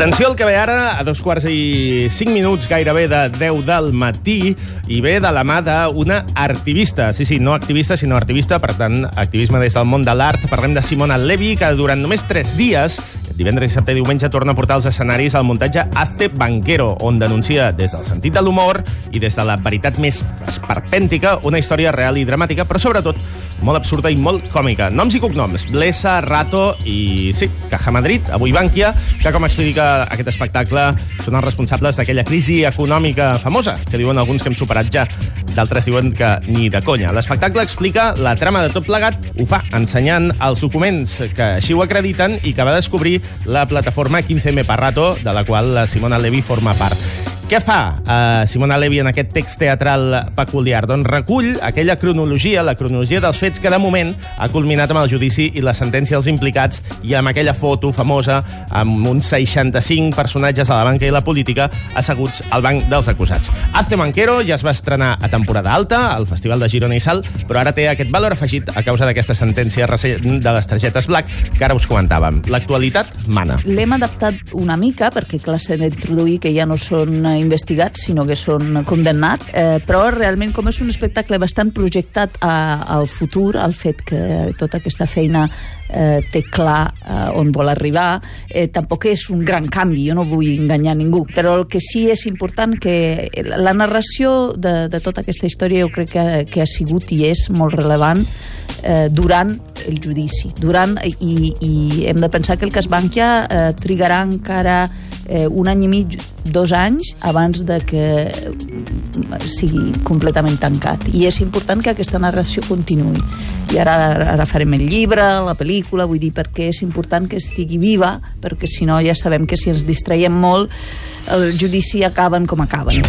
Atenció al que ve ara, a dos quarts i cinc minuts gairebé de 10 del matí, i ve de la mà d'una artivista. Sí, sí, no activista, sinó artivista, per tant, activisme des del món de l'art. Parlem de Simona Levi, que durant només tres dies divendres, dissabte i diumenge torna a portar als escenaris el muntatge Hazte Banquero, on denuncia des del sentit de l'humor i des de la veritat més esperpèntica una història real i dramàtica, però sobretot molt absurda i molt còmica. Noms i cognoms, Blesa, Rato i, sí, Caja Madrid, avui Bànquia, que com explica aquest espectacle són els responsables d'aquella crisi econòmica famosa, que diuen alguns que hem superat ja, d'altres diuen que ni de conya. L'espectacle explica la trama de tot plegat, ho fa ensenyant els documents que així ho acrediten i que va descobrir la plataforma 15M Parrato, de la qual la Simona Levi forma part. Què fa uh, Simona Levi en aquest text teatral peculiar? Doncs recull aquella cronologia, la cronologia dels fets que de moment ha culminat amb el judici i la sentència dels implicats i amb aquella foto famosa amb uns 65 personatges a la banca i la política asseguts al banc dels acusats. Hazte Manquero ja es va estrenar a temporada alta al Festival de Girona i Sal, però ara té aquest valor afegit a causa d'aquesta sentència recent de les targetes Black que ara us comentàvem. L'actualitat mana. L'hem adaptat una mica perquè clar, s'ha d'introduir que ja no són investigats, sinó que són condemnats, eh, però realment com és un espectacle bastant projectat a, al futur, al fet que tota aquesta feina eh, té clar eh, on vol arribar, eh, tampoc és un gran canvi, jo no vull enganyar ningú, però el que sí és important que la narració de, de tota aquesta història jo crec que, que ha sigut i és molt relevant eh, durant el judici. Durant, i, I hem de pensar que el cas Bankia eh, trigarà encara eh, un any i mig, dos anys, abans de que sigui completament tancat. I és important que aquesta narració continuï. I ara, ara farem el llibre, la pel·lícula, vull dir, perquè és important que estigui viva, perquè si no ja sabem que si ens distraiem molt, el judici acaben com acaben.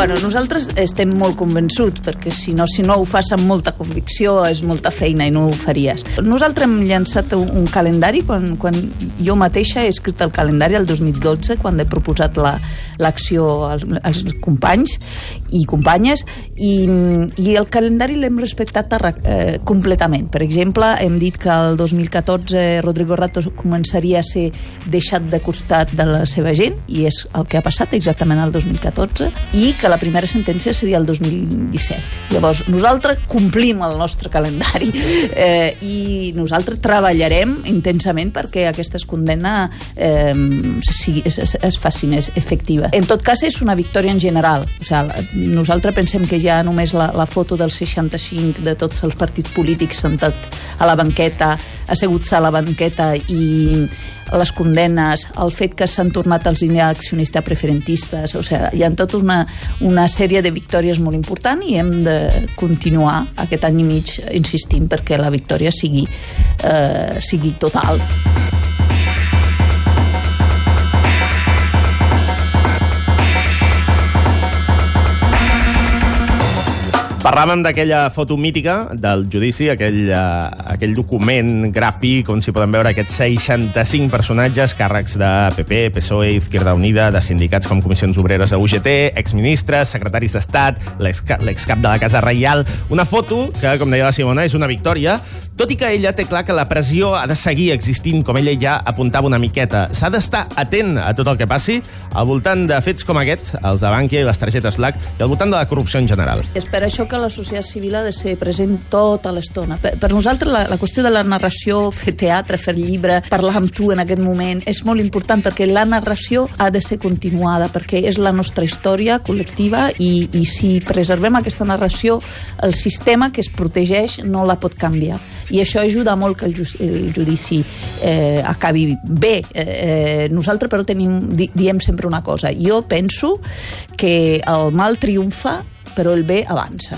Bueno, nosaltres estem molt convençuts, perquè si no, si no ho fas amb molta convicció és molta feina i no ho faries. Nosaltres hem llançat un, calendari, quan, quan jo mateixa he escrit el calendari el 2012, quan he proposat l'acció la, als, als companys i companyes, i, i el calendari l'hem respectat eh, completament. Per exemple, hem dit que el 2014 Rodrigo Rato començaria a ser deixat de costat de la seva gent, i és el que ha passat exactament el 2014, i que la primera sentència seria el 2017. Llavors, nosaltres complim el nostre calendari eh, i nosaltres treballarem intensament perquè aquesta condemna eh, sigui, es, es, es facin efectiva. En tot cas, és una victòria en general. O sigui, nosaltres pensem que ja només la, la foto del 65 de tots els partits polítics sentat a la banqueta, asseguts a la banqueta i les condenes, el fet que s'han tornat els accionistes preferentistes, o sigui, hi ha tota una, una sèrie de victòries molt important i hem de continuar aquest any i mig insistint perquè la victòria sigui, eh, sigui total. Parlàvem d'aquella foto mítica del judici, aquell, uh, aquell document gràfic on s'hi poden veure aquests 65 personatges, càrrecs de PP, PSOE, Izquierda Unida, de sindicats com Comissions Obreres a UGT, exministres, secretaris d'Estat, l'excap de la Casa Reial... Una foto que, com deia la Simona, és una victòria, tot i que ella té clar que la pressió ha de seguir existint, com ella ja apuntava una miqueta. S'ha d'estar atent a tot el que passi al voltant de fets com aquests, els de Bankia i les targetes Black, i al voltant de la corrupció en general. És per això que la societat civil ha de ser present tota l'estona. Per, per nosaltres la, la qüestió de la narració, fer teatre, fer llibre, parlar amb tu en aquest moment, és molt important perquè la narració ha de ser continuada, perquè és la nostra història col·lectiva i, i si preservem aquesta narració, el sistema que es protegeix no la pot canviar. I això ajuda molt que el, ju el judici eh, acabi bé. Eh, eh, nosaltres, però, tenim, di diem sempre una cosa. Jo penso que el mal triomfa però el bé avança.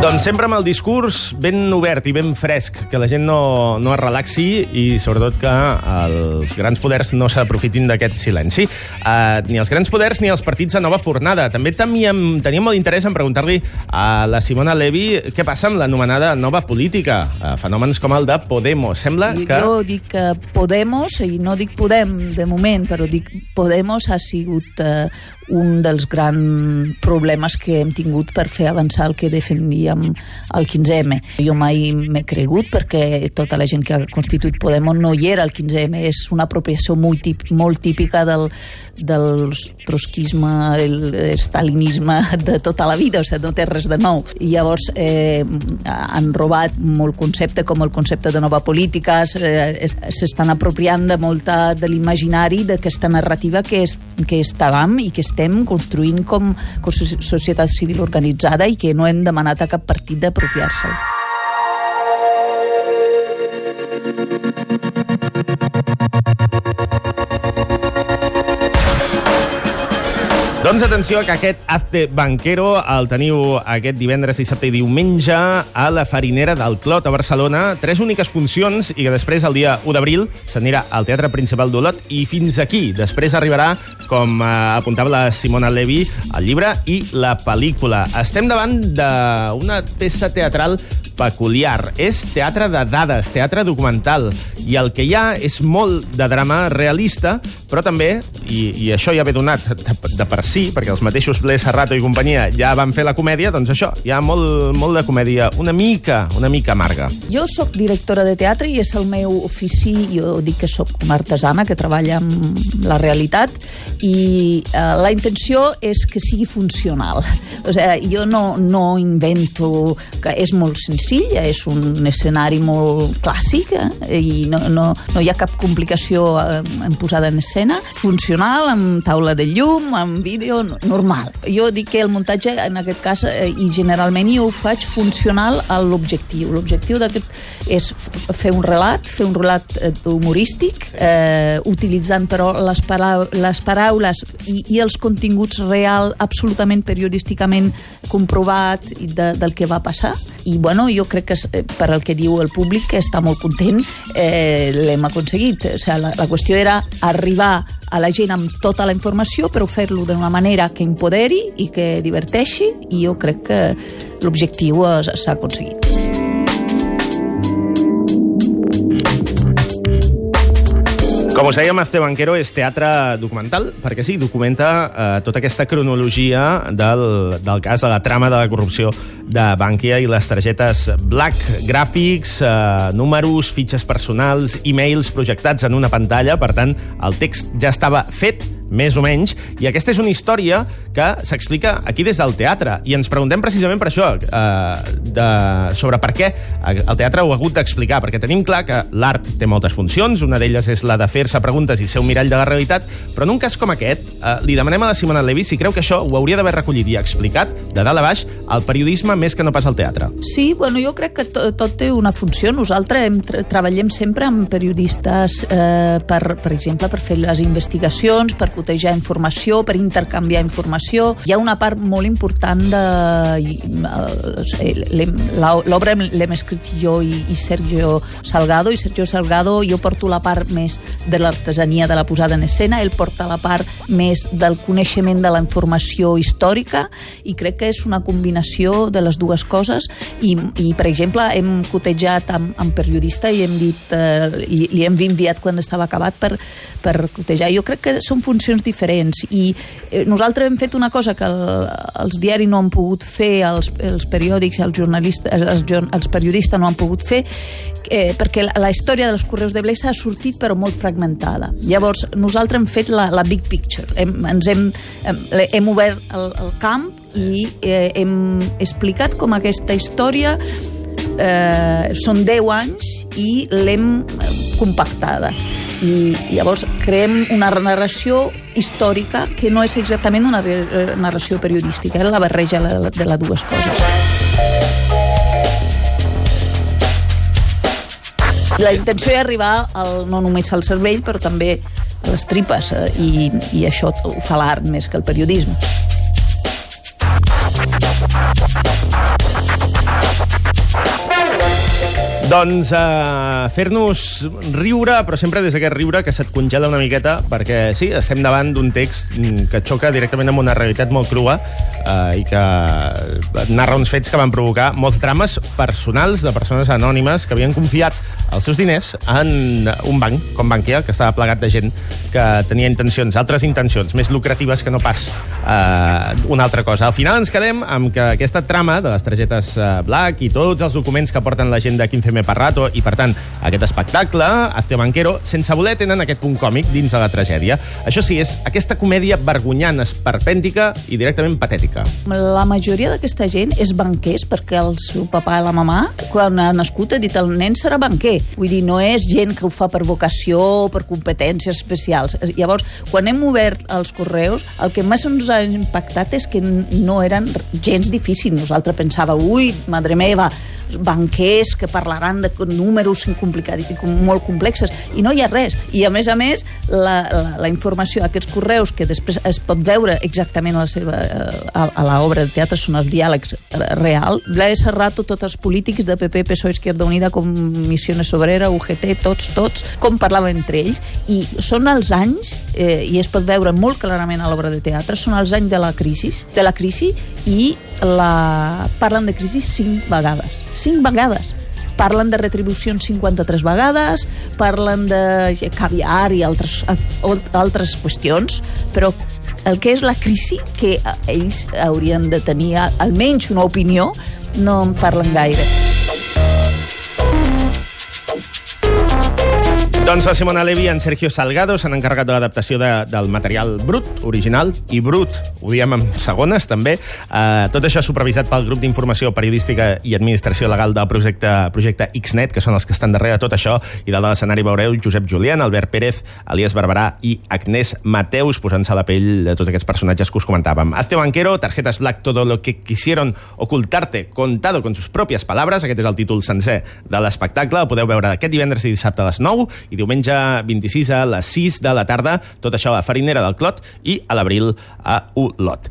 Doncs sempre amb el discurs ben obert i ben fresc, que la gent no, no es relaxi i sobretot que els grans poders no s'aprofitin d'aquest silenci. Uh, ni els grans poders ni els partits de nova fornada. També teníem, teníem molt interès en preguntar-li a la Simona Levi què passa amb l'anomenada nova política, uh, fenòmens com el de Podemos. Sembla que... Jo dic que Podemos, i no dic Podem de moment, però dic Podemos ha sigut uh, un dels grans problemes que hem tingut per fer avançar el que defendíem al 15M. Jo mai m'he cregut perquè tota la gent que ha constituït Podem no hi era al 15M, és una apropiació molt, molt típica del, del trotskisme, el, el stalinisme de tota la vida, o sigui, no té res de nou. I llavors eh, han robat molt concepte com el concepte de nova política, s'estan apropiant de molta de l'imaginari d'aquesta narrativa que, és, que estàvem i que estem construint com, com societat civil organitzada i que no hem demanat a cap partit d'apropiar-se'l. Doncs atenció que aquest Azte Banquero el teniu aquest divendres, dissabte i diumenge a la Farinera del Clot a Barcelona. Tres úniques funcions i que després, el dia 1 d'abril, s'anirà al Teatre Principal d'Olot i fins aquí. Després arribarà, com eh, apuntava la Simona Levi, el llibre i la pel·lícula. Estem davant d'una peça teatral peculiar. És teatre de dades, teatre documental, i el que hi ha és molt de drama realista, però també, i, i això ja ve donat de, de per si, perquè els mateixos Ble Serrato i companyia ja van fer la comèdia, doncs això, hi ha molt, molt de comèdia, una mica, una mica amarga. Jo sóc directora de teatre i és el meu ofici, jo dic que sóc una artesana que treballa amb la realitat, i eh, la intenció és que sigui funcional. O sigui, jo no, no invento, que és molt senzill, senzill, és un escenari molt clàssic eh? i no, no, no hi ha cap complicació eh, en posada en escena, funcional, amb taula de llum, amb vídeo, normal. Jo dic que el muntatge, en aquest cas, eh, i generalment jo ho faig funcional a l'objectiu. L'objectiu d'aquest és fer un relat, fer un relat eh, humorístic, eh, utilitzant però les, para les paraules i, i els continguts real, absolutament periodísticament comprovat de, del que va passar. I, bueno, jo crec que eh, per al que diu el públic que està molt content, eh, l'hem aconseguit. O sigui, la, la qüestió era arribar a la gent amb tota la informació, però fer-lo d'una manera que empoderi i que diverteixi, i jo crec que l'objectiu s'ha aconseguit. Com us dèiem, Azte Banquero és teatre documental, perquè sí, documenta eh, tota aquesta cronologia del, del cas de la trama de la corrupció de Bankia i les targetes Black, gràfics, eh, números, fitxes personals, e-mails projectats en una pantalla, per tant, el text ja estava fet, més o menys, i aquesta és una història que s'explica aquí des del teatre, i ens preguntem precisament per això, eh, de, sobre per què el teatre ho ha hagut d'explicar, perquè tenim clar que l'art té moltes funcions, una d'elles és la de fer-se preguntes i ser un mirall de la realitat, però en un cas com aquest, eh, li demanem a la Simona Levi si creu que això ho hauria d'haver recollit i explicat, de dalt a baix, al periodisme més que no pas al teatre. Sí, bueno, jo crec que tot, tot té una funció. Nosaltres hem, treballem sempre amb periodistes, eh, per, per exemple, per fer les investigacions, per cotejar informació, per intercanviar informació. Hi ha una part molt important de... Eh, l'obra l'hem escrit jo i, i Sergio Salgado, i Sergio Salgado jo porto la part més de l'artesania de la posada en escena, ell porta la part més del coneixement de la informació històrica i crec que és una combinació de les dues coses i, i per exemple, hem cotejat amb, amb periodista i hem dit eh, i, li hem enviat quan estava acabat per, per cotejar. Jo crec que són funcions diferents i eh, nosaltres hem fet una cosa que el, els diaris no han pogut fer, els, els periòdics els jornalistes, els, els periodistes no han pogut fer, eh, perquè la, la història dels Correus de Blesa ha sortit però molt fragmentada. Llavors, nosaltres hem fet la, la big picture. Hem, ens hem, hem, hem obert el, el camp i eh, hem explicat com aquesta història eh, són 10 anys i l'hem compactada i llavors creem una narració històrica que no és exactament una narració periodística, és la barreja de les dues coses. La intenció és arribar al, no només al cervell, però també a les tripes, eh, i, i això ho fa l'art més que el periodisme. Doncs uh, fer-nos riure, però sempre des d'aquest riure que se't congela una miqueta, perquè sí, estem davant d'un text mm, que xoca directament amb una realitat molt crua uh, i que narra uns fets que van provocar molts drames personals de persones anònimes que havien confiat els seus diners en un banc, com Bankia, que estava plegat de gent que tenia intencions, altres intencions, més lucratives que no pas uh, una altra cosa. Al final ens quedem amb que aquesta trama de les targetes Black i tots els documents que porten la gent de 15M per rato i, per tant, aquest espectacle, Azteo Banquero, sense voler tenen aquest punt còmic dins de la tragèdia. Això sí, és aquesta comèdia vergonyant, esperpèntica i directament patètica. La majoria d'aquesta gent és banquers perquè el seu papà i la mamà, quan ha nascut, ha dit el nen serà banquer. Vull dir, no és gent que ho fa per vocació o per competències especials. Llavors, quan hem obert els correus, el que més ens ha impactat és que no eren gens difícils. Nosaltres pensava, ui, madre meva, banquers que parlaran de números complicats, molt complexes, i no hi ha res. I, a més a més, la, la, la informació d'aquests correus, que després es pot veure exactament a la seva a, a l'obra de teatre, són els diàlegs real, l'ha Serrato, tots els polítics de PP, PSOE, Izquierda Unida, Comissiones Obrera, UGT, tots, tots, com parlaven entre ells, i són els anys, eh, i es pot veure molt clarament a l'obra de teatre, són els anys de la crisi, de la crisi i la... parlen de crisi cinc vegades. Cinc vegades parlen de retribucions 53 vegades, parlen de caviar i altres, altres qüestions, però el que és la crisi, que ells haurien de tenir almenys una opinió, no en parlen gaire. Doncs la Simona Levi i en Sergio Salgado s'han encarregat de l'adaptació de, del material brut, original, i brut, ho diem en segones, també. Uh, tot això supervisat pel grup d'informació periodística i administració legal del projecte, projecte XNet, que són els que estan darrere tot això, i de l'escenari veureu Josep Julián, Albert Pérez, Elias Barberà i Agnès Mateus, posant-se a la pell de tots aquests personatges que us comentàvem. Azte Banquero, Tarjetas Black, todo lo que quisieron ocultarte, contado con sus propias palabras, aquest és el títol sencer de l'espectacle, el podeu veure aquest divendres i dissabte a les 9, i diumenge 26 a les 6 de la tarda, tot això a Farinera del Clot i a l'abril a Olot.